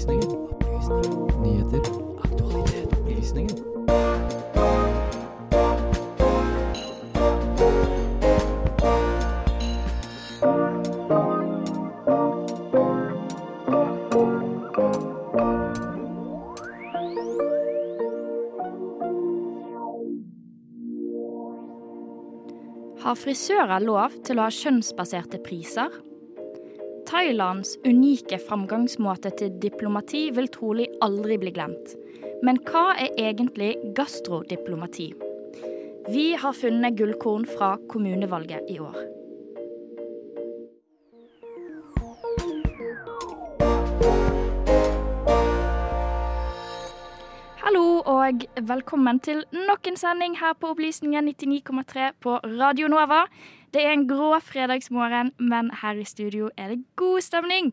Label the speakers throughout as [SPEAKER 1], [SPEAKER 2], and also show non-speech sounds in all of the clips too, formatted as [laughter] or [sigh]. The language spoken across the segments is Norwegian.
[SPEAKER 1] Opplysningen. Opplysninger. Nyheter. Aktualitet. Opplysninger.
[SPEAKER 2] Har frisører lov til å ha kjønnsbaserte priser? Thailands unike framgangsmåte til diplomati vil trolig aldri bli glemt. Men hva er egentlig gastrodiplomati? Vi har funnet gullkorn fra kommunevalget i år. Hallo og velkommen til nok en sending her på Opplysningen 99,3 på Radio Nova. Det er en grå fredagsmorgen, men her i studio er det god stemning.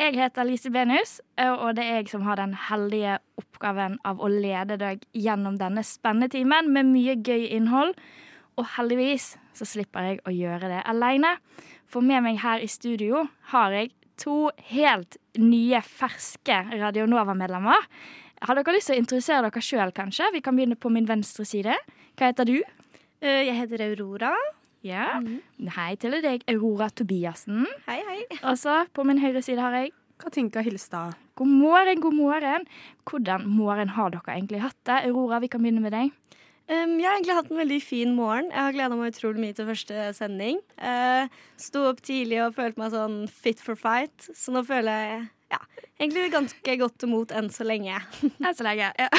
[SPEAKER 2] Jeg heter Lise Benus, og det er jeg som har den heldige oppgaven av å lede deg gjennom denne spennende timen med mye gøy innhold. Og heldigvis så slipper jeg å gjøre det aleine. For med meg her i studio har jeg to helt nye, ferske Radio Nova-medlemmer. Har dere lyst til å introdusere dere sjøl, kanskje? Vi kan begynne på min venstre side. Hva heter du?
[SPEAKER 3] Eh, Jeg heter Aurora.
[SPEAKER 2] Ja. Hei til deg, Aurora Tobiassen.
[SPEAKER 3] Hei, hei.
[SPEAKER 2] Og så på min høyre side har jeg
[SPEAKER 4] Katinka Hilstad.
[SPEAKER 2] God morgen, god morgen. Hvordan morgen har dere egentlig hatt det? Aurora, vi kan begynne med deg.
[SPEAKER 3] Um, jeg har egentlig hatt en veldig fin morgen. Jeg har gleda meg utrolig mye til første sending. Uh, Sto opp tidlig og følte meg sånn fit for fight, så nå føler jeg ja, egentlig ganske godt imot enn så lenge.
[SPEAKER 2] Enn så lenge. Ja.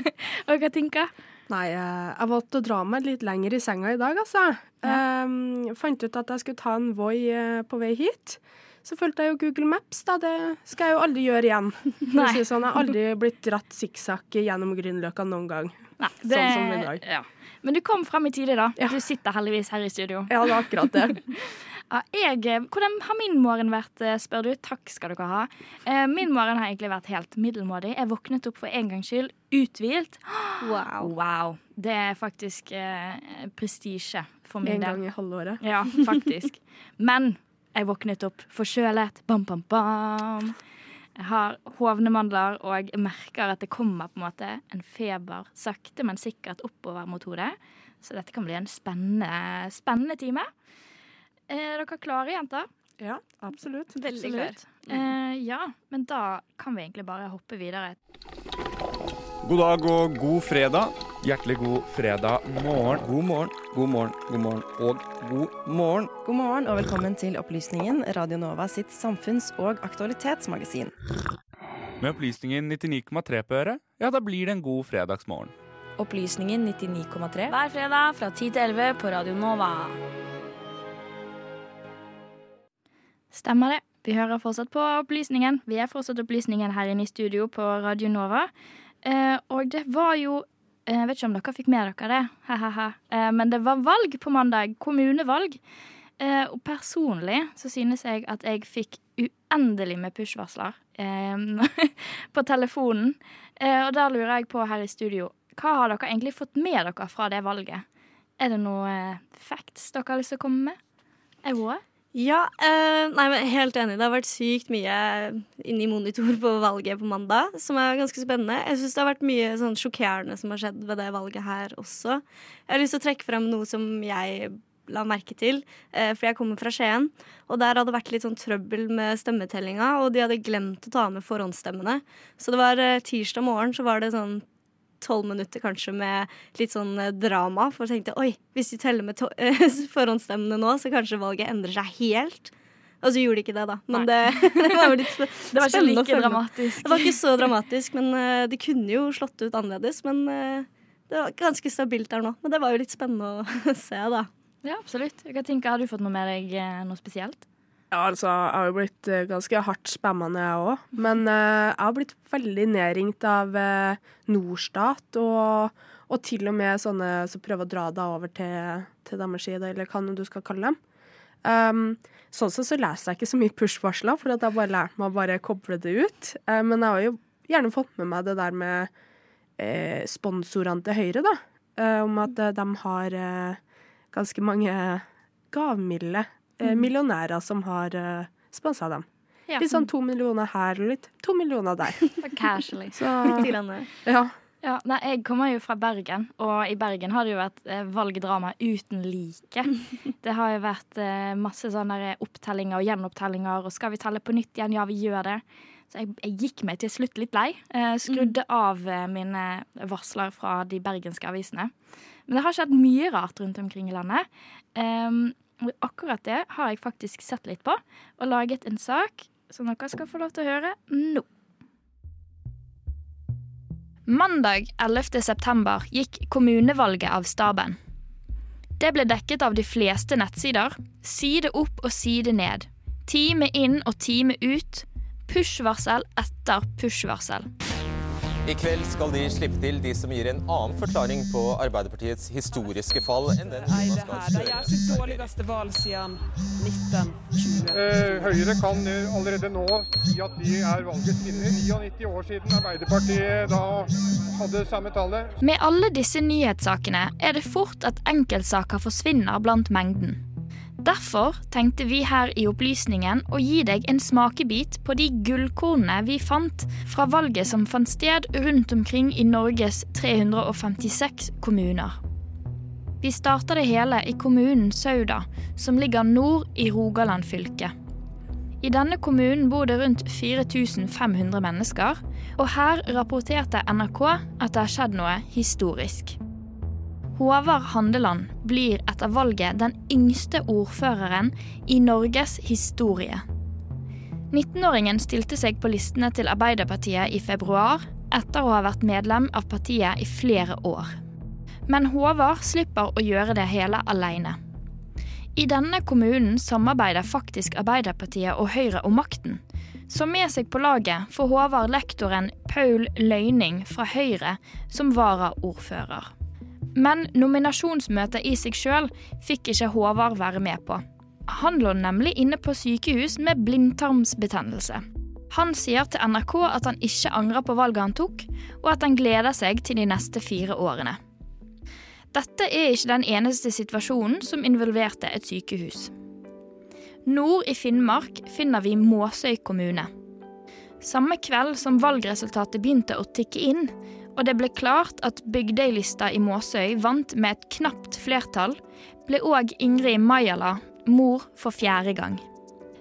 [SPEAKER 2] [laughs] og Katinka?
[SPEAKER 4] Nei, eh, jeg valgte å dra meg litt lenger i senga i dag, altså. Um, fant ut at jeg skulle ta en Voi eh, på vei hit. Så fulgte jeg jo Google Maps, da. Det skal jeg jo aldri gjøre igjen. [laughs] Nei. si sånn, Jeg har aldri blitt dratt sikksakk gjennom Grünerløkka noen gang.
[SPEAKER 2] Nei,
[SPEAKER 4] Sånn som i dag.
[SPEAKER 2] Ja. Men du kom fram i tide, da.
[SPEAKER 4] Ja.
[SPEAKER 2] Du sitter heldigvis her i studio.
[SPEAKER 4] Ja, det er akkurat det. [laughs]
[SPEAKER 2] Ja, jeg, eh, hvordan har min morgen vært, eh, spør du? Takk skal dere ha. Eh, min morgen har egentlig vært helt middelmådig. Jeg våknet opp for en gangs skyld uthvilt. [gasps]
[SPEAKER 3] Wow.
[SPEAKER 2] Wow. Det er faktisk eh, prestisje for min
[SPEAKER 4] En
[SPEAKER 2] del.
[SPEAKER 4] gang i halvåret.
[SPEAKER 2] Ja, faktisk. [laughs] Men jeg våknet opp forkjølet. Bam, bam, bam. Jeg har hovne mandler, og merker at det kommer på en måte en feber sakte, men sikkert oppover mot hodet. Så dette kan bli en spennende, spennende time. Er dere klare, jenter?
[SPEAKER 4] Ja, absolutt.
[SPEAKER 3] Veldig klar.
[SPEAKER 2] Eh, ja, men da kan vi egentlig bare hoppe videre.
[SPEAKER 5] God dag og god fredag. Hjertelig god fredag morgen. God morgen, god morgen, god morgen og god morgen.
[SPEAKER 6] God morgen og velkommen til Opplysningen, Radio Nova sitt samfunns- og aktualitetsmagasin.
[SPEAKER 5] Med opplysningen 99,3 på øret, ja, da blir det en god fredagsmorgen.
[SPEAKER 6] Opplysningen 99,3.
[SPEAKER 7] Hver fredag fra 10 til 11 på Radio Nova.
[SPEAKER 2] Stemmer det. Vi hører fortsatt på Opplysningen. Vi er fortsatt Opplysningen her inne i studio på Radio Nova. Eh, og det var jo eh, Jeg vet ikke om dere fikk med dere det. Eh, men det var valg på mandag. Kommunevalg. Eh, og personlig så synes jeg at jeg fikk uendelig med push-varsler eh, [laughs] på telefonen. Eh, og da lurer jeg på her i studio, hva har dere egentlig fått med dere fra det valget? Er det noe eh, facts dere har lyst til å komme med? Aurora?
[SPEAKER 3] Ja, eh, nei, men helt enig. Det har vært sykt mye inni monitor på valget på mandag, som er ganske spennende. Jeg syns det har vært mye sånn sjokkerende som har skjedd ved det valget her også. Jeg har lyst til å trekke frem noe som jeg la merke til, eh, for jeg kommer fra Skien. Og der hadde det vært litt sånn trøbbel med stemmetellinga, og de hadde glemt å ta med forhåndsstemmene. Så det var eh, tirsdag morgen så var det sånn tolv minutter kanskje med litt sånn eh, drama. For jeg tenkte oi, hvis de teller med [laughs] forhåndsstemmene nå, så kanskje valget endrer seg helt. Og så gjorde de ikke det, da. Men det, [laughs] det var jo litt [laughs]
[SPEAKER 2] Det var ikke like dramatisk.
[SPEAKER 3] Det var ikke så dramatisk, men eh, de kunne jo slått ut annerledes. Men eh, det var ganske stabilt der nå. Men det var jo litt spennende å se, da.
[SPEAKER 2] Ja, absolutt. Jeg kan tenke, Har du fått noe med deg noe spesielt?
[SPEAKER 4] Ja, altså, jeg har jo blitt eh, ganske hardt spamma, jeg òg. Men uh, jeg har blitt veldig nedringt av uh, Norstat, og, og til og med sånne som prøver å dra deg over til, til deres side, eller hva du skal kalle dem. Um, sånn sett så leser jeg ikke så mye push-varsler, for jeg bare lært meg å bare koble det ut. Uh, men jeg har jo gjerne fått med meg det der med sponsorene til Høyre, da. Om at de har ganske mange gavmilde eh, millionærer som har uh, sponsa dem.
[SPEAKER 2] Ja.
[SPEAKER 4] Litt sånn to millioner her og litt to millioner der. [laughs]
[SPEAKER 2] Casually.
[SPEAKER 4] Så
[SPEAKER 3] eh,
[SPEAKER 4] ja.
[SPEAKER 2] Ja, nei, jeg kommer jo fra Bergen, og i Bergen har det jo vært eh, valgdrama uten like. [laughs] Det har jo vært eh, masse sånne opptellinger og gjenopptellinger, og skal vi telle på nytt igjen? Ja, vi gjør det. Så jeg, jeg gikk meg til slutt litt lei. Eh, skrudde av eh, mine varsler fra de bergenske avisene. Men det har skjedd mye rart rundt omkring i landet. Um, og akkurat det har jeg faktisk sett litt på, og laget en sak som dere skal få lov til å høre nå. Mandag 11. september gikk kommunevalget av staben. Det ble dekket av de fleste nettsider. Side opp og side ned. Time inn og time ut. Push-varsel etter push-varsel.
[SPEAKER 8] I kveld skal de slippe til de som gir en annen forklaring på Arbeiderpartiets historiske fall enn den
[SPEAKER 9] Nei,
[SPEAKER 8] Jonas
[SPEAKER 9] det
[SPEAKER 8] Gahr
[SPEAKER 9] her det er sitt dårligste valg siden 1920.
[SPEAKER 10] Eh, Høyre kan eh, allerede nå si at de er valgets vinner. 99 år siden Arbeiderpartiet da hadde samme tallet.
[SPEAKER 2] Med alle disse nyhetssakene er det fort at enkeltsaker forsvinner blant mengden. Derfor tenkte vi her i Opplysningen å gi deg en smakebit på de gullkornene vi fant fra valget som fant sted rundt omkring i Norges 356 kommuner. Vi starter det hele i kommunen Sauda, som ligger nord i Rogaland fylke. I denne kommunen bor det rundt 4500 mennesker, og her rapporterte NRK at det har skjedd noe historisk. Håvard Handeland blir etter valget den yngste ordføreren i Norges historie. 19-åringen stilte seg på listene til Arbeiderpartiet i februar, etter å ha vært medlem av partiet i flere år. Men Håvard slipper å gjøre det hele alene. I denne kommunen samarbeider faktisk Arbeiderpartiet og Høyre om makten. Så med seg på laget får Håvard lektoren Paul Løyning fra Høyre som varaordfører. Men nominasjonsmøtet i seg sjøl fikk ikke Håvard være med på. Han lå nemlig inne på sykehus med blindtarmsbetennelse. Han sier til NRK at han ikke angrer på valget han tok, og at han gleder seg til de neste fire årene. Dette er ikke den eneste situasjonen som involverte et sykehus. Nord i Finnmark finner vi Måsøy kommune. Samme kveld som valgresultatet begynte å tikke inn, og det ble klart at Bygdøylista i Måsøy vant med et knapt flertall, ble òg Ingrid Majala mor for fjerde gang.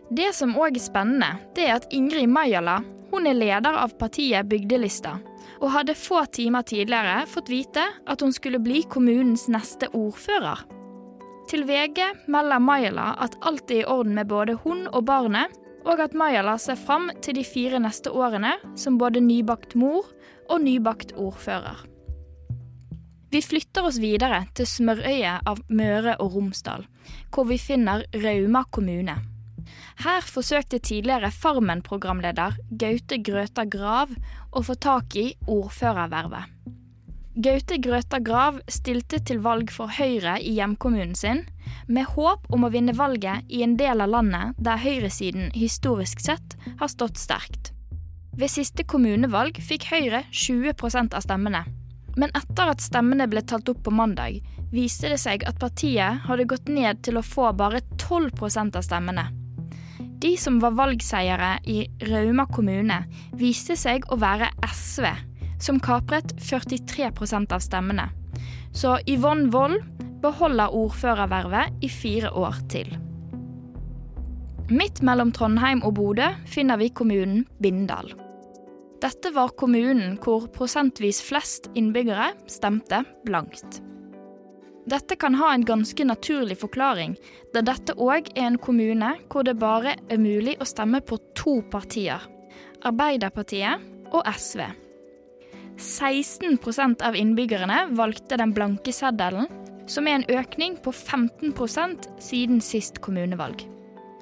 [SPEAKER 2] Det som òg er spennende, det er at Ingrid Majala hun er leder av partiet Bygdelista, og hadde få timer tidligere fått vite at hun skulle bli kommunens neste ordfører. Til VG melder Majala at alt er i orden med både hun og barnet, og at Majala ser fram til de fire neste årene som både nybakt mor og nybakt ordfører. Vi flytter oss videre til smørøyet av Møre og Romsdal, hvor vi finner Rauma kommune. Her forsøkte tidligere Farmen-programleder Gaute Grøta Grav å få tak i ordførervervet. Gaute Grøta Grav stilte til valg for Høyre i hjemkommunen sin, med håp om å vinne valget i en del av landet der høyresiden historisk sett har stått sterkt. Ved siste kommunevalg fikk Høyre 20% av stemmene. Men etter at stemmene ble talt opp på mandag, viste det seg at partiet hadde gått ned til å få bare 12% av stemmene. De som var valgseiere i Rauma kommune, viste seg å være SV, som kapret 43% av stemmene. Så Yvonne Wold beholder ordførervervet i fire år til. Midt mellom Trondheim og Bodø finner vi kommunen Bindal. Dette var kommunen hvor prosentvis flest innbyggere stemte blankt. Dette kan ha en ganske naturlig forklaring, da dette òg er en kommune hvor det bare er mulig å stemme på to partier, Arbeiderpartiet og SV. 16% av innbyggerne valgte den blanke seddelen, som er en økning på 15% siden sist kommunevalg.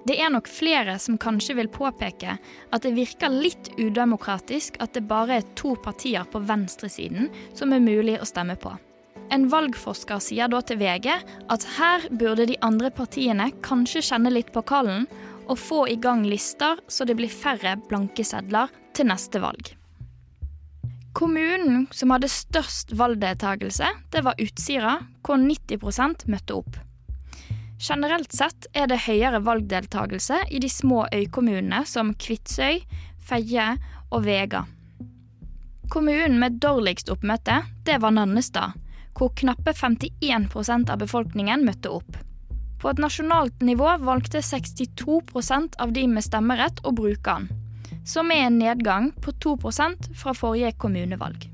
[SPEAKER 2] Det er nok flere som kanskje vil påpeke at det virker litt udemokratisk at det bare er to partier på venstresiden som er mulig å stemme på. En valgforsker sier da til VG at her burde de andre partiene kanskje kjenne litt på kallen og få i gang lister så det blir færre blanke sedler til neste valg. Kommunen som hadde størst valgdeltakelse, det var Utsira, hvor 90% møtte opp. Generelt sett er det høyere valgdeltagelse i de små øykommunene som Kvitsøy, Feie og Vega. Kommunen med dårligst oppmøte, det var Nannestad, hvor knappe 51% av befolkningen møtte opp. På et nasjonalt nivå valgte 62% av de med stemmerett å bruke den, som er en nedgang på 2% fra forrige kommunevalg.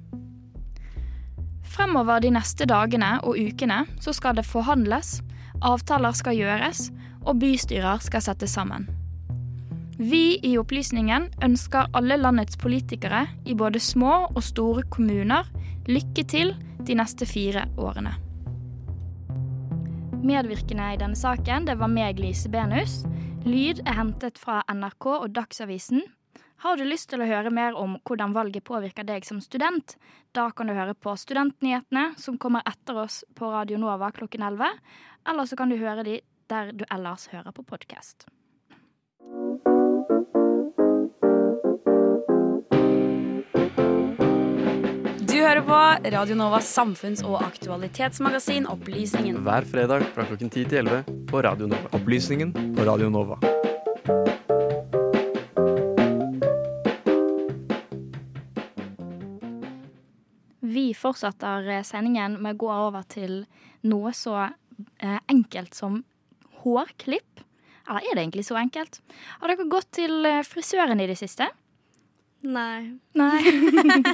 [SPEAKER 2] Fremover de neste dagene og ukene så skal det forhandles, avtaler skal gjøres, og bystyrer skal settes sammen. Vi i Opplysningen ønsker alle landets politikere i både små og store kommuner lykke til de neste fire årene. Medvirkende i denne saken det var meg, Lise Benus. Lyd er hentet fra NRK og Dagsavisen. Har du lyst til å høre mer om hvordan valget påvirker deg som student? Da kan du høre på Studentnyhetene, som kommer etter oss på Radio Nova klokken 11. Eller så kan du høre de der du ellers hører på podkast.
[SPEAKER 7] Du hører på Radio Novas samfunns- og aktualitetsmagasin Opplysningen.
[SPEAKER 1] Hver fredag fra klokken 10 til 11 på Radio Nova. Opplysningen på Radio Nova.
[SPEAKER 2] Fortsetter eh, sendingen med å gå over til noe så eh, enkelt som hårklipp. Eller er det egentlig så enkelt? Har dere gått til eh, frisøren i det siste?
[SPEAKER 3] Nei.
[SPEAKER 2] Nei.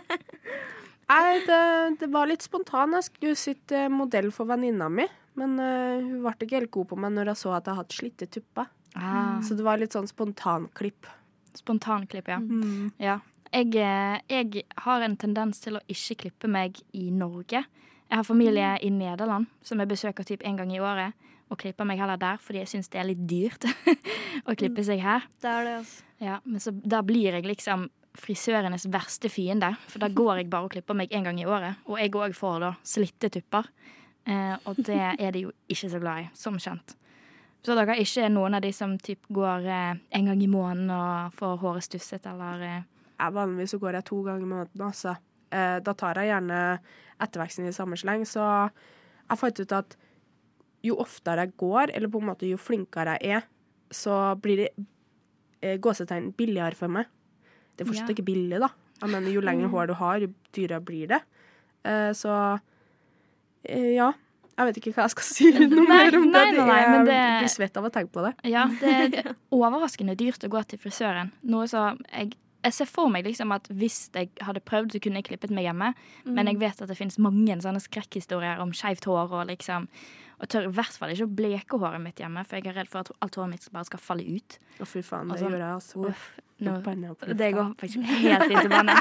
[SPEAKER 2] [laughs]
[SPEAKER 4] Nei, det, det var litt spontan. Jeg skulle sitte modell for venninna mi. Men uh, hun ble ikke helt god på meg når jeg så at jeg hadde slitte tupper.
[SPEAKER 2] Ah.
[SPEAKER 4] Så det var litt sånn spontanklipp.
[SPEAKER 2] Spontanklipp, ja.
[SPEAKER 4] Mm.
[SPEAKER 2] ja. Jeg, eh, jeg har en tendens til å ikke klippe meg i Norge. Jeg har familie i Nederland som jeg besøker typ en gang i året. Og klipper meg heller der, fordi jeg syns det er litt dyrt [laughs] å klippe seg her.
[SPEAKER 3] Det er det, altså.
[SPEAKER 2] Ja, men så da blir jeg liksom frisørenes verste fiende. For da går jeg bare og klipper meg en gang i året. Og jeg òg får da slitte tupper. Eh, og det er de jo ikke så glad i, som kjent. Så dere er ikke noen av de som typ går eh, en gang i måneden og får håret stusset, eller eh,
[SPEAKER 4] Jeg Vanligvis så går jeg to ganger i måneden, altså. Eh, da tar jeg gjerne etterveksten i samme sleng. Så jeg fant ut at jo oftere jeg går, eller på en måte jo flinkere jeg er, så blir det eh, gåsetegn billigere for meg. Det er fortsatt
[SPEAKER 2] Ja.
[SPEAKER 4] ikke billig, da. Jeg mener, jo lengre
[SPEAKER 2] Mm.
[SPEAKER 4] hår du har, jo dyrere blir det. Eh, så eh, ja. Jeg vet ikke hva jeg skal si noe
[SPEAKER 2] Nei,
[SPEAKER 4] mer om
[SPEAKER 2] nei,
[SPEAKER 4] det.
[SPEAKER 2] nei,
[SPEAKER 4] Jeg
[SPEAKER 2] det-
[SPEAKER 4] blir svett av å tenke på det.
[SPEAKER 2] Ja, det er [laughs] overraskende dyrt å gå til frisøren. Noe så jeg, jeg ser for meg liksom at hvis jeg hadde prøvd, så kunne jeg klippet meg hjemme. Men jeg vet at det finnes mange sånne skrekkhistorier om skeivt hår og liksom Og tør i hvert fall ikke å bleke håret mitt hjemme, for jeg er redd for at alt håret mitt bare skal falle ut.
[SPEAKER 4] Å, fy faen, det gjør jeg altså.
[SPEAKER 2] Uff, nå, det går faktisk helt inn til banne.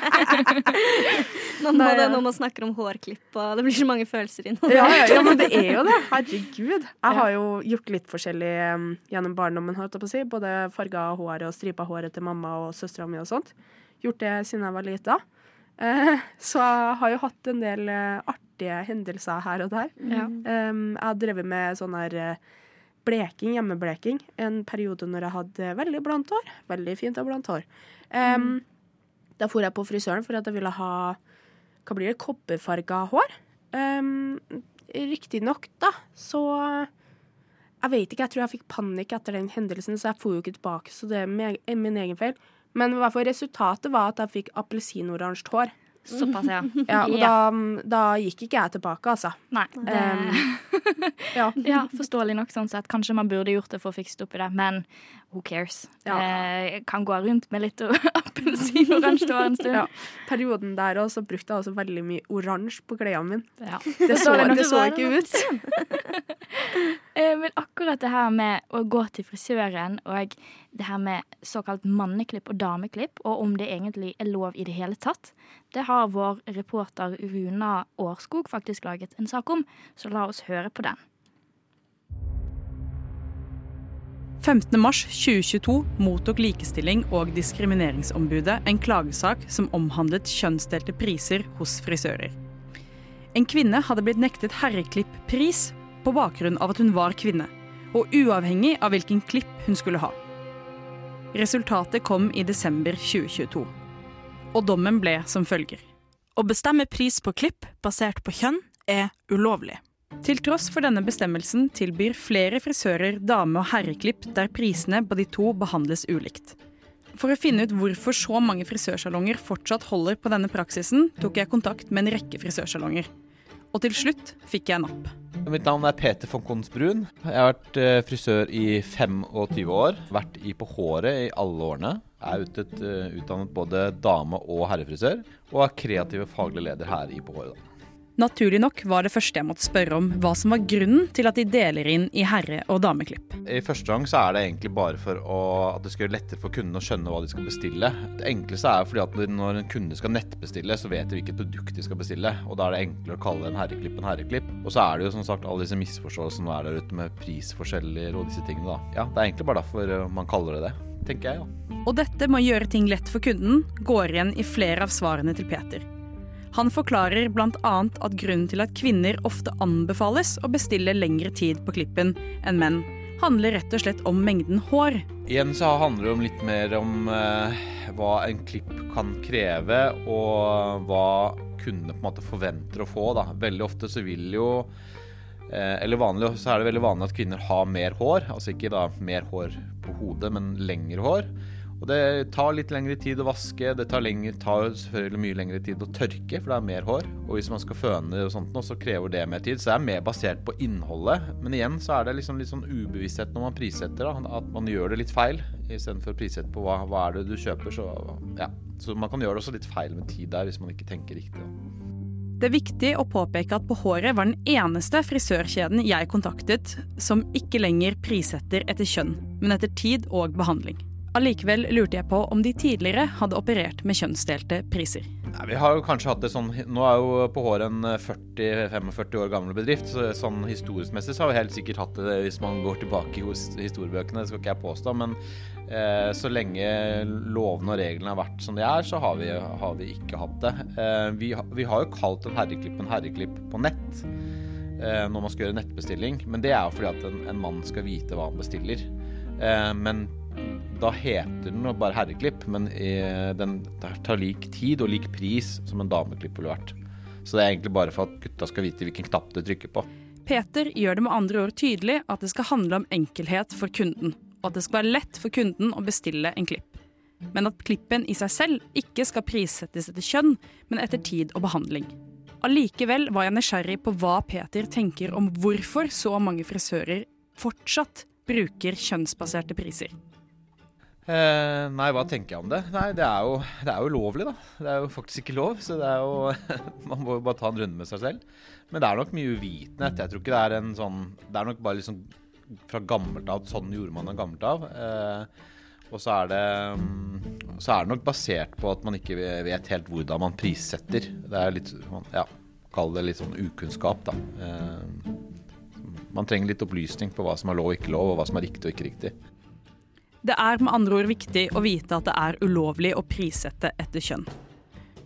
[SPEAKER 2] [laughs]
[SPEAKER 3] Nå må det når man snakker om hårklipp og det blir så mange følelser inn.
[SPEAKER 4] Ja, ja, ja, men det er jo det. Herregud. Jeg har jo gjort litt forskjellig um, gjennom barndommen, holdt jeg på å si. Både farga håret og stripa håret til mamma og søstera mi og sånt. Gjort det siden jeg var lita. Eh, så jeg har jo hatt en del eh, artige hendelser her og der.
[SPEAKER 2] Ja.
[SPEAKER 4] Um, jeg har drevet med sånn her eh, bleking, hjemmebleking, en periode når jeg hadde veldig blondt hår. Veldig fint og blondt hår. Um, Da for jeg på frisøren for at jeg ville ha hva blir det, kobberfarga hår. Um, Riktignok, da, så Jeg vet ikke, jeg tror jeg fikk panikk etter den hendelsen, så jeg for jo ikke tilbake, så det er min egen feil. Men i hvert fall resultatet var at jeg fikk appelsinoransje hår.
[SPEAKER 2] Såpass, ja. [laughs]
[SPEAKER 4] Ja, og. Da, da gikk ikke jeg tilbake, altså.
[SPEAKER 2] Nei, det [laughs]
[SPEAKER 4] Ja.
[SPEAKER 2] Ja, forståelig nok sånn sett. Kanskje man burde gjort det for å fikse opp i det, men who cares?
[SPEAKER 4] Ja.
[SPEAKER 2] Eh, kan gå rundt med litt appelsinoransje var en stund.
[SPEAKER 4] Ja. Perioden der også brukte jeg også veldig mye oransje på klærne mine.
[SPEAKER 2] Ja.
[SPEAKER 4] Det så, det så ikke ut. [laughs]
[SPEAKER 2] Eh, Men akkurat det her med å gå til frisøren og det her med såkalt manneklipp og dameklipp, og om det egentlig er lov i det hele tatt, det har vår reporter Runa Årskog faktisk laget en sak om, så la oss høre på den.
[SPEAKER 11] 15. mars 2022 mottok Likestilling- og diskrimineringsombudet en klagesak som omhandlet kjønnsdelte priser hos frisører. En kvinne hadde blitt nektet herreklipp-pris på bakgrunn av at hun var kvinne, og uavhengig av hvilken klipp hun skulle ha. Resultatet kom i desember 2022, og dommen ble som følger.
[SPEAKER 12] Å bestemme pris på klipp basert på kjønn er ulovlig.
[SPEAKER 11] Til tross for denne bestemmelsen tilbyr flere frisører dame- og herreklipp der prisene på de to behandles ulikt. For å finne ut hvorfor så mange frisørsalonger fortsatt holder på denne praksisen, tok jeg kontakt med en rekke frisørsalonger. Og til slutt fikk jeg napp.
[SPEAKER 12] Mitt navn er Peter von Konsbrun. Jeg har vært eh, frisør i 25 år. Vært i På håret i alle årene. Jeg er eh, utdannet både dame- og herrefrisør, og er kreativ og faglig leder her i På håret. da.
[SPEAKER 11] Naturlig nok var det første jeg måtte spørre om hva som var grunnen til at de deler inn i herre- og dameklipp.
[SPEAKER 12] I første gang så er det egentlig bare for å, at det skal gjøre lettere for kundene å skjønne hva de skal bestille. Det enkleste er fordi at når en kunde skal nettbestille, så vet de hvilket produkt de skal bestille. Og da er det enklere å kalle en herreklipp en herreklipp. Og så er det jo som sagt alle disse misforståelsene som er der ute med prisforskjeller og disse tingene, da. Ja, det er egentlig bare derfor eh, man kaller det det, tenker jeg, ja.
[SPEAKER 11] Og dette med å gjøre ting lett for kunden går igjen i flere av svarene til Peter. Han forklarer bl.a. at grunnen til at kvinner ofte anbefales å bestille lengre tid på klippen enn menn, handler rett og slett om mengden hår.
[SPEAKER 12] Igjen så handler det om litt mer om eh, hva en klipp kan kreve, og hva kundene på en måte forventer å få. Da. Veldig ofte så vil jo eh, eller vanlig, så er det veldig vanlig at kvinner har mer hår. Altså ikke da mer hår på hodet, men lengre hår. Og det tar litt lengre tid å vaske, det tar, lengre, tar selvfølgelig mye lengre tid å tørke, for det er mer hår. Og hvis man skal føne og sånt nå, så krever det mer tid. Så det er mer basert på innholdet. Men igjen så er det liksom litt sånn ubevissthet når man prissetter, da. At man gjør det litt feil. Istedenfor å prissette på hva, hva er det du kjøper, så ja. Så man kan gjøre det også litt feil med tid der, hvis man ikke tenker riktig.
[SPEAKER 11] Det er viktig å påpeke at På håret var den eneste frisørkjeden jeg kontaktet som ikke lenger prissetter etter kjønn, men etter tid og behandling. Allikevel lurte jeg på om de tidligere hadde operert med kjønnsdelte priser.
[SPEAKER 12] Nei, vi har jo kanskje hatt det sånn Nå er jo På håret en 40-45 år gammel bedrift, så sånn historisk messig så har vi helt sikkert hatt det hvis man går tilbake hos historiebøkene, det skal ikke jeg påstå. Men eh, så lenge lovene og reglene har vært som de er, så har vi, har vi ikke hatt det. Eh, vi, vi, har jo kalt en herreklipp en herreklipp på nett eh, når man skal gjøre nettbestilling, men det er jo fordi at en, en mann skal vite hva han bestiller. Eh, men da heter den bare herreklipp, men den tar lik tid og lik pris som en dameklipp ville vært. Så det er egentlig bare for at gutta skal vite hvilken knapp de trykker på.
[SPEAKER 11] Peter gjør det med andre ord tydelig at det skal handle om enkelhet for kunden, og at det skal være lett for kunden å bestille en klipp. Men at klippen i seg selv ikke skal prissettes etter kjønn, men etter tid og behandling. Allikevel var jeg nysgjerrig på hva Peter tenker om hvorfor så mange frisører fortsatt bruker kjønnsbaserte priser.
[SPEAKER 12] Eh, nei, hva tenker jeg om det? Nei, det er, jo, det er jo ulovlig, da. Det er jo faktisk ikke lov, så det er jo [laughs] Man må jo bare ta en runde med seg selv. Men det er nok mye uvitenhet. Jeg tror ikke det er en sånn Det er nok bare liksom fra gammelt av Sånn gjorde man det gammelt av. Eh, og så er det mm, Så er det nok basert på at man ikke vet helt hvordan man prissetter. Det er litt Ja, kall det litt sånn ukunnskap, da. Eh, man trenger litt opplysning på hva som er lov og ikke lov, og hva som er riktig og ikke riktig.
[SPEAKER 11] Det er med andre ord viktig å vite at det er ulovlig å prissette etter kjønn.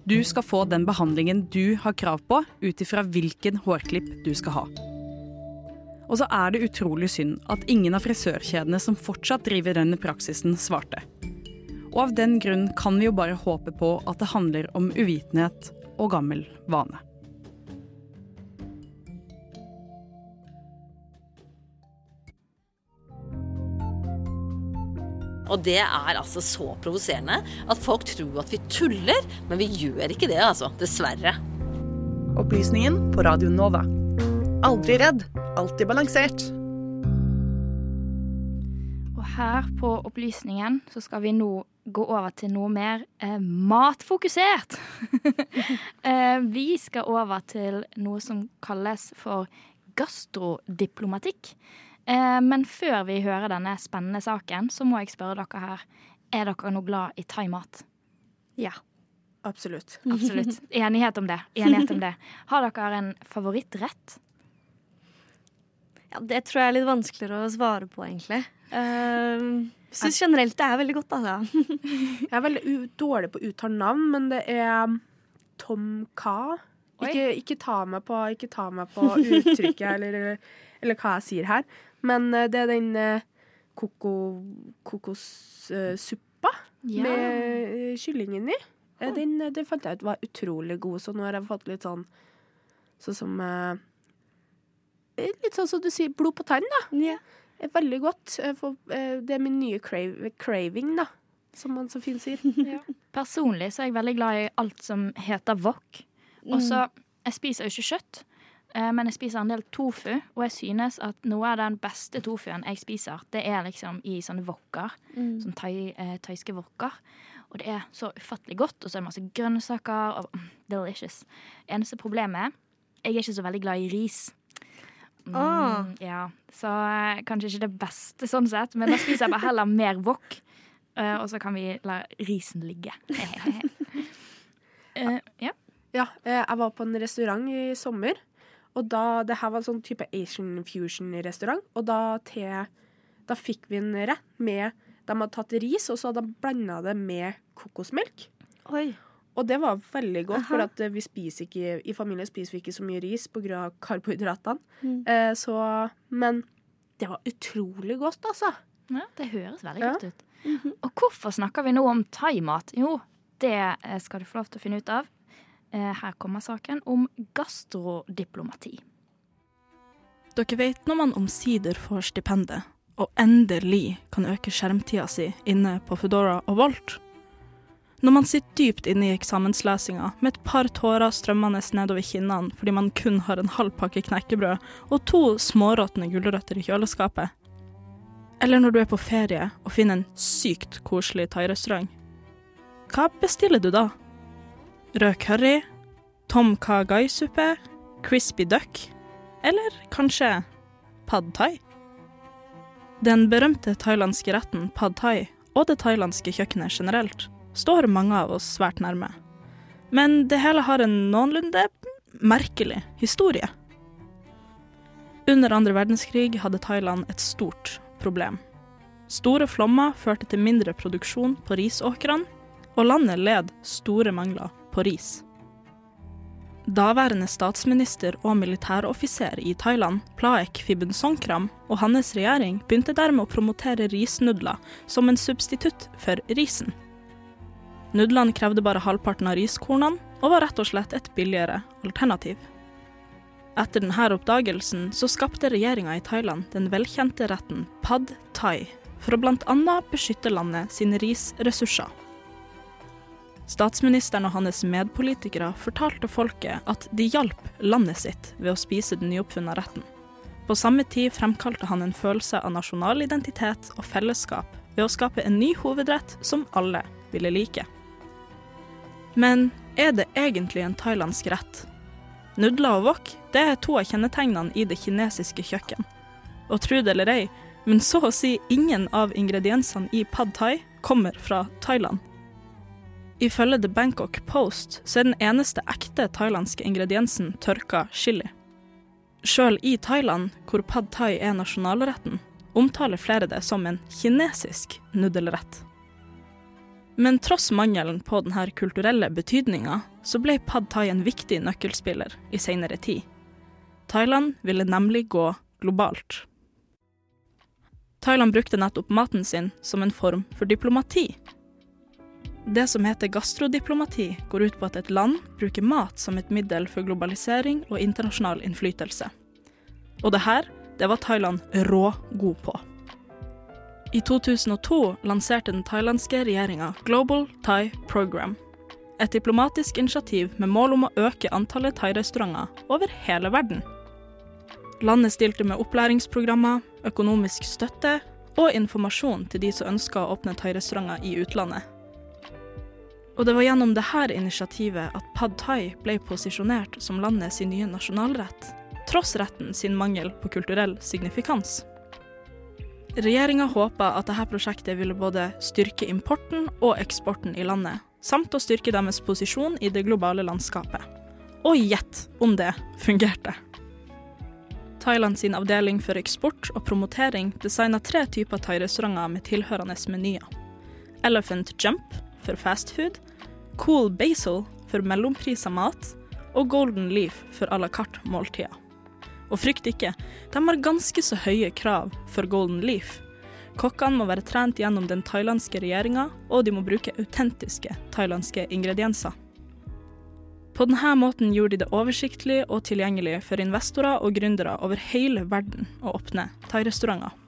[SPEAKER 11] Du skal få den behandlingen du har krav på, ut ifra hvilken hårklipp du skal ha. Og så er det utrolig synd at ingen av frisørkjedene som fortsatt driver denne praksisen, svarte. Og av den grunn kan vi jo bare håpe på at det handler om uvitenhet og gammel vane.
[SPEAKER 13] Og det er altså så provoserende at folk tror at vi tuller, men vi gjør ikke det, altså. Dessverre.
[SPEAKER 14] Opplysningen på Radio Nova. Aldri redd, alltid balansert.
[SPEAKER 2] Og her på Opplysningen så skal vi nå gå over til noe mer eh, matfokusert. [laughs] eh, vi skal over til noe som kalles for gastrodiplomatikk. Eh, men før vi hører denne spennende saken, så må jeg spørre dere her. Er dere noe glad i thaimat?
[SPEAKER 4] Ja. Absolutt.
[SPEAKER 2] Absolutt. [laughs] Enighet om det. Enighet om det. Har dere en favorittrett?
[SPEAKER 3] Ja, Det tror jeg er litt vanskeligere å svare på, egentlig. Uh, Syns generelt det er veldig godt, altså. [laughs]
[SPEAKER 4] jeg er veldig dårlig på å uttale navn, men det er Tom Ka. Ikke, ikke, ta meg på, ikke ta meg på uttrykket [laughs] eller, eller, hva jeg sier her. Men uh, det er den uh, koko, kokossuppa ja. med kylling inni. Oh. Den, den, fant jeg ut var utrolig god, så nå har jeg fått litt sånn Sånn som eh, litt sånn som du sier, blod på tann, da. Er Veldig godt. Eh, For, eh, det er min nye crave, craving, da. Som man så fint sier. [laughs]
[SPEAKER 2] Personlig så er jeg veldig glad i alt som heter wok. Og så Jeg spiser jo ikke kjøtt, eh, men jeg spiser en del tofu. Og jeg synes at noe av den beste tofuen jeg spiser, det er liksom i sånne wokker.
[SPEAKER 3] Mm.
[SPEAKER 2] Sånn thai, eh, thaiske wokker. Og det er så ufattelig godt. Og så er det masse grønnsaker. Og, mm, delicious. Eneste problemet er jeg er ikke så veldig glad i ris. Mm,
[SPEAKER 3] oh.
[SPEAKER 2] Ja, Så eh, kanskje ikke det beste sånn sett, men da spiser jeg bare heller mer wok. Uh, og så kan vi la risen ligge. uh, [laughs] ja.
[SPEAKER 4] Ja, eh, jeg var på en restaurant i sommer, og da, det her var en sånn type Asian fusion-restaurant, og da, til, da fikk vi en rett med, de hadde tatt ris, og så hadde de blandet det med kokosmelk. Og det var veldig godt, for
[SPEAKER 3] Aha.
[SPEAKER 4] at eh, vi spiser ikke, i familien spiser vi ikke så mye ris av karbohydratene.
[SPEAKER 2] Mm.
[SPEAKER 4] Eh, så, men det var utrolig godt, altså.
[SPEAKER 2] Ja, det høres veldig
[SPEAKER 4] Ja.
[SPEAKER 2] godt ut. Og hvorfor snakker vi nå om thaimat? Jo, det eh, skal du få lov til å finne ut av. Eh, Her kommer saken om gastrodiplomati.
[SPEAKER 15] Dere vet når man omsider får stipendet, og endelig kan øke skjermtida si inne på Foodora og Volt. Når man sitter dypt inne i eksamenslesinga med et par tårer strømmende nedover kinnene fordi man kun har en halv pakke knekkebrød og to småråtne gulrøtter i kjøleskapet. Eller når du er på ferie og finner en sykt koselig thairestaurant. Hva bestiller du da? Rød curry? Tom kagai-suppe, Crispy duck? Eller kanskje pad thai? Den berømte thailandske retten pad thai, og det thailandske kjøkkenet generelt, står mange av oss svært nærme. Men det hele har en noenlunde merkelig historie. Under andre verdenskrig hadde Thailand et stort problem. Store flommer førte til mindre produksjon på risåkrene, og landet led store mangler på ris. Daværende statsminister og militæroffiser i Thailand, Plaek Fibunsongkram, og hans regjering begynte dermed å promotere risnudler som en substitutt for risen. Nudlene krevde bare halvparten av riskornene, og var rett og slett et billigere alternativ. Etter denne oppdagelsen så skapte regjeringa i Thailand den velkjente retten pad thai, for å bl.a. beskytte landet sine risressurser. Statsministeren og hans medpolitikere fortalte folket at de hjalp landet sitt ved å spise den nyoppfunne retten. På samme tid fremkalte han en følelse av nasjonal identitet og fellesskap ved å skape en ny hovedrett som alle ville like. Men er det egentlig en thailandsk rett? Nudler og wok det er to av kjennetegnene i det kinesiske kjøkken. Og tro det eller ei, men så å si ingen av ingrediensene i pad thai kommer fra Thailand. Ifølge The Bangkok Post så er den eneste ekte thailandske ingrediensen tørka chili. Sjøl i Thailand, hvor pad thai er nasjonalretten, omtaler flere det som en kinesisk nudelrett. Men tross mangelen på denne kulturelle betydninga, så ble pad thai en viktig nøkkelspiller i seinere tid. Thailand ville nemlig gå globalt. Thailand brukte nettopp maten sin som en form for diplomati. Det som heter gastrodiplomati, går ut på at et land bruker mat som et middel for globalisering og internasjonal innflytelse. Og det her, det var Thailand rå god på. I 2002 lanserte den thailandske regjeringa Global Thai Program. Et diplomatisk initiativ med mål om å øke antallet thairestauranter over hele verden. Landet stilte med opplæringsprogrammer, økonomisk støtte og informasjon til de som ønska å åpne thairestauranter i utlandet. Og det var gjennom dette initiativet at pad thai ble posisjonert som landet sin nye nasjonalrett, tross retten sin mangel på kulturell signifikans. Regjeringa håpa at dette prosjektet ville både styrke importen og eksporten i landet, samt å styrke deres posisjon i det globale landskapet. Og gjett om det fungerte. Thailand sin avdeling for eksport og promotering designa tre typer thairestauranter med tilhørende menyer. Elephant Jump for fastfood, Cool Basil for mellomprisa mat og Golden Leaf for à la carte måltider. Og frykt ikke, de har ganske så høye krav for Golden Leaf. Kokkene må være trent gjennom den thailandske regjeringa, og de må bruke autentiske thailandske ingredienser. På denne måten gjorde de det oversiktlig og tilgjengelig for investorer og gründere over hele verden å åpne thairestauranter.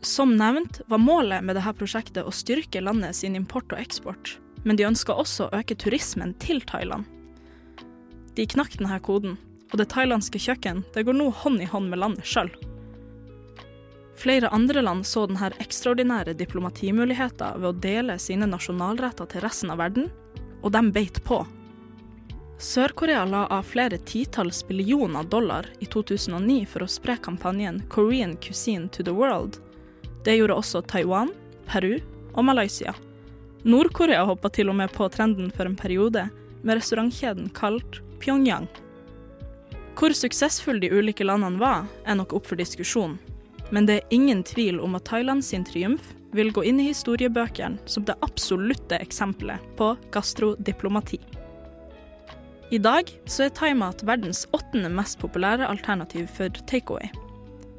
[SPEAKER 15] Som nevnt var målet med dette prosjektet å styrke landet sin import og eksport, men de ønska også å øke turismen til Thailand. De knakk denne koden, og det thailandske kjøkken det går nå hånd i hånd med landet sjøl. Flere andre land så denne ekstraordinære diplomatimuligheten ved å dele sine nasjonalretter til resten av verden, og de beit på. Sør-Korea la av flere titalls billioner dollar i 2009 for å spre kampanjen 'Korean Cuisine to the World'. Det gjorde også Taiwan, Peru og Malaysia. Nord-Korea hoppa til og med på trenden for en periode, med restaurantkjeden kalt Pyongyang. Hvor suksessfulle de ulike landene var, er nok opp for diskusjon. Men det er ingen tvil om at Thailand sin triumf vil gå inn i historiebøkene som det absolutte eksempelet på gastrodiplomati. I dag så er thaimat verdens åttende mest populære alternativ for takeaway.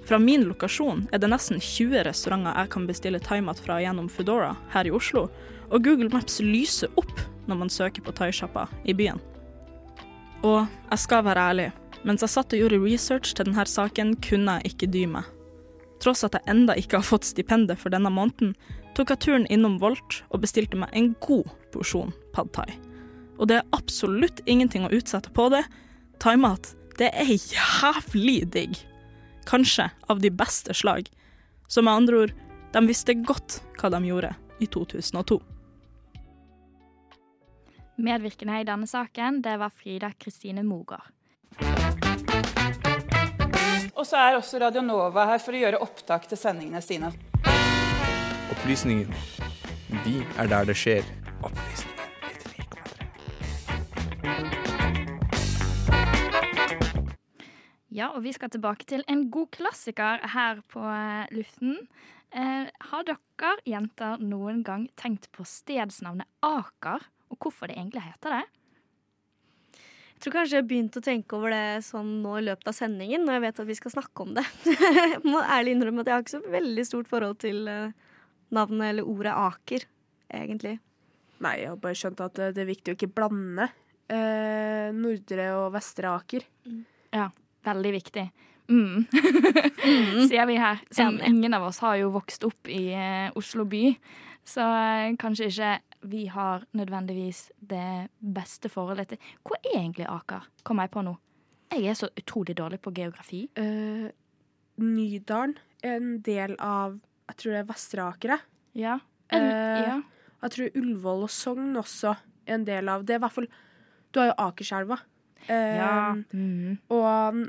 [SPEAKER 15] Fra min lokasjon er det nesten 20 restauranter jeg kan bestille thaimat fra gjennom Foodora her i Oslo, og Google Maps lyser opp når man søker på thaisjappa i byen. Og jeg skal være ærlig, mens jeg satt og gjorde research til denne saken, kunne jeg ikke dy meg. Tross at jeg enda ikke har fått stipendet for denne måneden, tok jeg turen innom Volt og bestilte meg en god porsjon pad thai. Og det er absolutt ingenting å utsette på det. Thaimat, det er jævlig digg. Kanskje av de beste slag. Så med andre ord, de visste godt hva de gjorde i 2002.
[SPEAKER 2] Medvirkende i denne saken, det var Frida Kristine Mogård.
[SPEAKER 16] Og så er også Radio Nova her for å gjøre opptak til sendingene sine.
[SPEAKER 1] Opplysningen. Vi er der det skjer.
[SPEAKER 2] Ja, og vi skal tilbake til en god klassiker her på eh, luften. Eh, har dere jenter noen gang tenkt på stedsnavnet Aker, og hvorfor det egentlig heter det?
[SPEAKER 3] Jeg tror kanskje jeg har begynt å tenke over det sånn nå i løpet av sendingen, når jeg vet at vi skal snakke om det. jeg [laughs] må ærlig innrømme at jeg har ikke så veldig stort forhold til eh, navnet eller ordet Aker, egentlig.
[SPEAKER 4] Nei, jeg har bare skjønt at det er viktig å ikke blande eh, Nordre og Vestre Aker.
[SPEAKER 2] Ja, veldig viktig. Mm. [laughs] Sier vi her. Som ingen av oss har jo vokst opp i uh, Oslo by, så uh, kanskje ikke vi har nødvendigvis det beste forholdet til Hvor er egentlig Aker? Kommer jeg på nå. Jeg er så utrolig dårlig på geografi.
[SPEAKER 4] Uh, Nydalen en del av Jeg tror det er Vestre Aker, jeg.
[SPEAKER 2] Ja. En, ja.
[SPEAKER 4] Jeg tror Ullevål og Sogn også er en del av Det i hvert fall Du har jo Akerselva. Eh,
[SPEAKER 2] Ja. Mm.
[SPEAKER 4] Og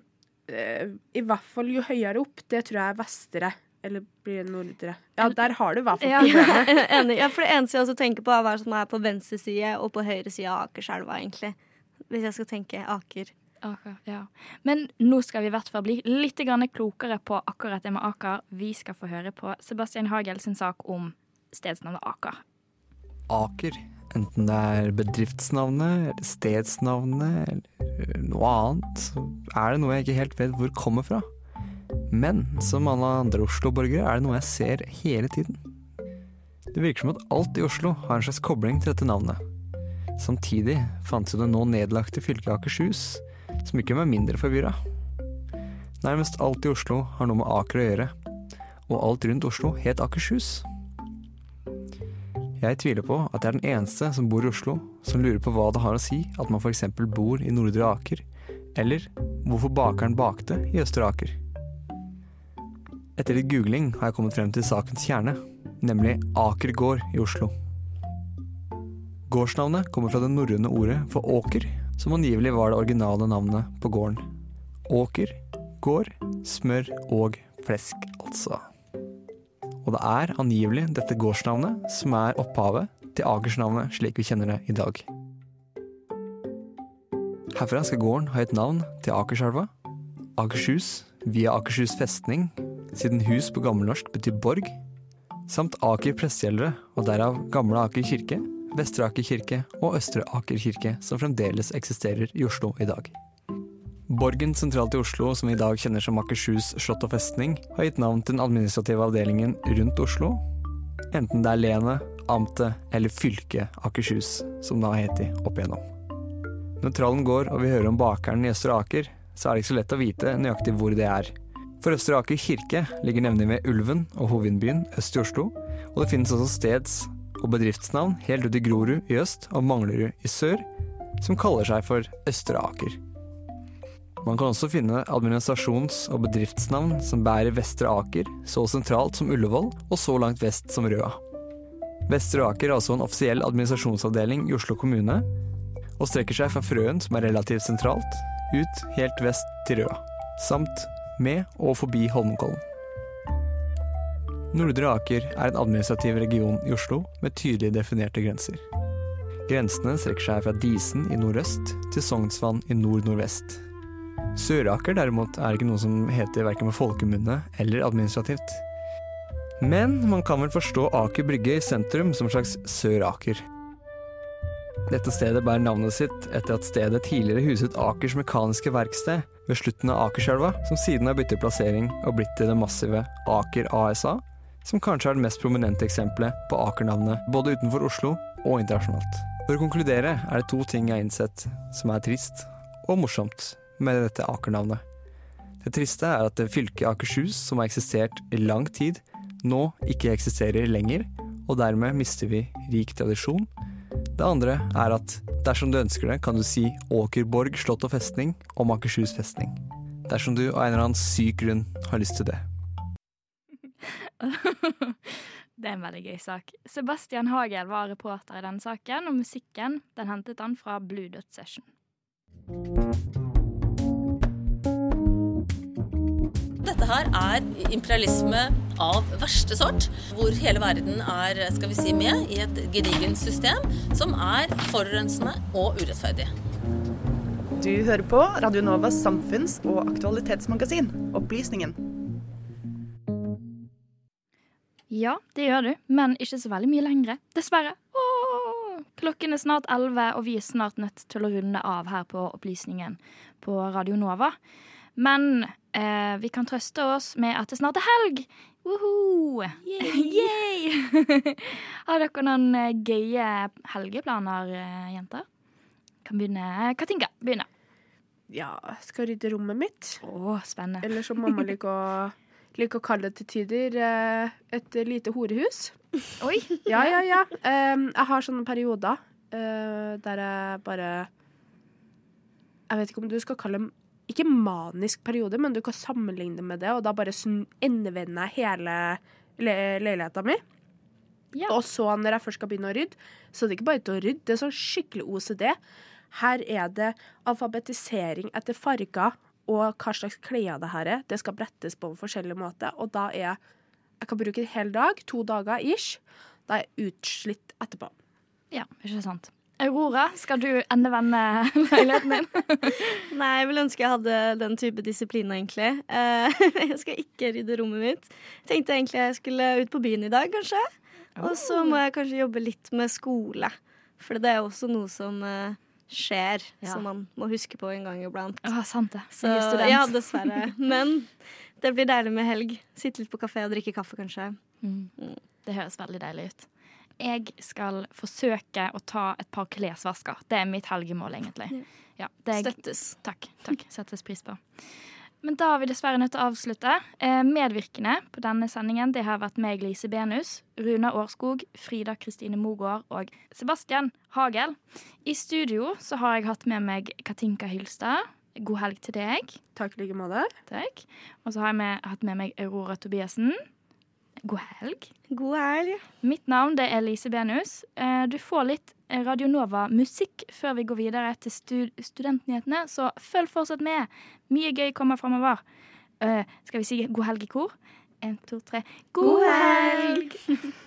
[SPEAKER 4] eh, i hvert fall jo høyere opp, det tror jeg er vestre. Eller blir det nordre? Ja, der har du i hvert fall
[SPEAKER 3] Ja,
[SPEAKER 4] problemet. [laughs]
[SPEAKER 3] enig. Ja, for det eneste jeg også tenker på, er hva som er på venstre side og på høyre side av Akerselva, egentlig. Hvis jeg skal tenke Aker.
[SPEAKER 2] Aker, ja. Men nå skal vi i hvert fall bli litt klokere på akkurat det med Aker. Vi skal få høre på Sebastian Hagel sin sak om stedsnavnet Aker.
[SPEAKER 1] Aker. Enten det er bedriftsnavnet, eller stedsnavnet, eller noe annet, så er det noe jeg ikke helt vet hvor kommer fra. Men som alle andre Oslo-borgere er det noe jeg ser hele tiden. Det virker som at alt i Oslo har en slags kobling til dette navnet. Samtidig fantes jo det nå nedlagte fylket Akershus, som ikke var mindre forvirra. Nærmest alt i Oslo har noe med Aker å gjøre, og alt rundt Oslo het Akershus. Jeg tviler på at jeg er den eneste som bor i Oslo som lurer på hva det har å si at man f.eks. bor i Nordre Aker, eller hvorfor bakeren bakte i Østre Aker. Etter litt googling har jeg kommet frem til sakens kjerne, nemlig Aker gård i Oslo. Gårdsnavnet kommer fra det norrøne ordet for åker, som angivelig var det originale navnet på gården. Åker, gård, smør og flesk, altså. Og det er angivelig dette gårdsnavnet som er opphavet til Akersnavnet slik vi kjenner det i dag. Herfra skal gården ha et navn til Akerselva, Akershus via Akershus festning, siden hus på gammelnorsk betyr borg, samt Aker prestegjeldere, og derav Gamle Aker kirke, Vestre Aker kirke og Østre Aker kirke, som fremdeles eksisterer i Oslo i dag. Borgen sentralt i Oslo, som vi i dag kjenner som Akershus slott og festning, har gitt navn til den administrative avdelingen rundt Oslo, enten det er lenet, amtet eller fylket Akershus, som det har hett opp igjennom. Når trallen går og vi hører om bakeren i Østre Aker, så er det ikke så lett å vite nøyaktig hvor det er. For Østre Aker kirke ligger nemlig ved Ulven og hovedbyen øst i Oslo, og det finnes også steds- og bedriftsnavn helt ut i Grorud i øst og Manglerud i sør, som kaller seg for Østre Aker. Man kan også finne administrasjons- og bedriftsnavn som bærer Vestre Aker, så sentralt som Ullevål og så langt vest som Røa. Vestre Aker er også en offisiell administrasjonsavdeling i Oslo kommune, og strekker seg fra Frøen, som er relativt sentralt, ut helt vest til Røa, samt med og forbi Holmenkollen. Nordre Aker er en administrativ region i Oslo med tydelig definerte grenser. Grensene strekker seg fra Disen i nordøst til Sognsvann i nord-nordvest. Søraker derimot er ikke noe som heter verken på folkemunne eller administrativt. Men man kan vel forstå Aker Brygge i sentrum som en slags Sør-Aker. Dette stedet bærer navnet sitt etter at stedet tidligere huset Akers Mekaniske Verksted ved slutten av Akerselva, som siden har byttet plassering og blitt til det massive Aker ASA, som kanskje er det mest prominente eksempelet på Aker-navnet både utenfor Oslo og internasjonalt. For å konkludere er det to ting jeg har innsett som er trist og morsomt med dette Aker-navnet. Det triste er at fylket Akershus, som har eksistert i lang tid, nå ikke eksisterer lenger, og dermed mister vi rik tradisjon. Det andre er at dersom du ønsker det, kan du si Åkerborg slott og festning om Akershus festning. Dersom du av en eller annen syk grunn har lyst til det. [laughs]
[SPEAKER 2] Det er en veldig gøy sak. Sebastian Hagel var reporter i denne saken, og musikken den hentet han fra Blue Dot Session.
[SPEAKER 13] Her er imperialisme av verste sort, hvor hele verden er skal vi si, med i et gedigent system som er forurensende og urettferdig.
[SPEAKER 14] Du hører på Radio Novas samfunns- og aktualitetsmagasin, Opplysningen.
[SPEAKER 2] Ja, det gjør du, men ikke så veldig mye lengre. Dessverre. Åh! Klokken er snart elleve, og vi er snart nødt til å runde av her på Opplysningen på Radio Nova. Men eh, vi kan trøste oss med at det snart er helg! Woho! Yay! [laughs] [laughs] Har dere noen eh, gøye helgeplaner, eh, jenter? Kan begynne. Katinka, begynne.
[SPEAKER 4] Ja, skal rydde rommet mitt.
[SPEAKER 2] Å, spennende.
[SPEAKER 4] Eller som mamma liker å, [laughs] liker å kalle det til tider, eh, et lite horehus.
[SPEAKER 2] Oi!
[SPEAKER 4] Ja, ja, ja. Jeg har sånne perioder eh, der jeg bare Jeg vet ikke om du skal kalle dem Ikke manisk periode, men du kan sammenligne med det, og da bare endevende hele le leiligheta mi. Og så, når jeg først skal begynne å rydde, så det er det ikke bare til å rydde, det er sånn skikkelig OCD. Her er det alfabetisering etter farger og hva slags klær det her er. Det skal brettes på en forskjellig måte, og da er Jeg kan bruke en hel dag, to dager ish. Da er jeg utslitt etterpå.
[SPEAKER 2] Ja, ikke sant. Aurora, skal du endevende leiligheten din? [laughs]
[SPEAKER 3] Nei, jeg vil ønske jeg hadde den type disiplin, egentlig. Eh, [laughs] jeg skal ikke rydde rommet mitt. Tenkte egentlig jeg skulle ut på byen i dag, kanskje. Og så må jeg kanskje jobbe litt med skole. For det er også noe som eh, skjer,
[SPEAKER 2] Ja.
[SPEAKER 3] som man må huske på en gang iblant.
[SPEAKER 2] Ja, sant det.
[SPEAKER 3] Så,
[SPEAKER 2] Jeg
[SPEAKER 3] ja, dessverre. [laughs] Men det blir deilig med helg. Sitte litt på kafé og drikke kaffe, kanskje.
[SPEAKER 2] Mm. Det høres veldig deilig ut. Jeg skal forsøke å ta et par klesvasker. Det er mitt helgemål, egentlig. Ja, det er-
[SPEAKER 3] Støttes.
[SPEAKER 2] Takk. takk. Settes pris på. Men da er vi dessverre nødt til å avslutte. Eh, medvirkende på denne sendingen det har vært meg, Lise Benus, Runa Årskog, Frida Kristine Mogård og Sebastian Hagel. I studio så har jeg hatt med meg Katinka Hylstad. God helg til deg.
[SPEAKER 4] Takk i like måte.
[SPEAKER 2] Og så har jeg med, hatt med meg Aurora Tobiasen. God helg.
[SPEAKER 3] God helg.
[SPEAKER 2] Mitt navn det er Lise Benus. Eh, Du får litt Radio Nova-musikk før vi går videre til stud studentnyhetene, så følg fortsatt med. Mye gøy kommer framover. Eh, Skal vi si god helg i kor? En, to, tre. God helg! [laughs]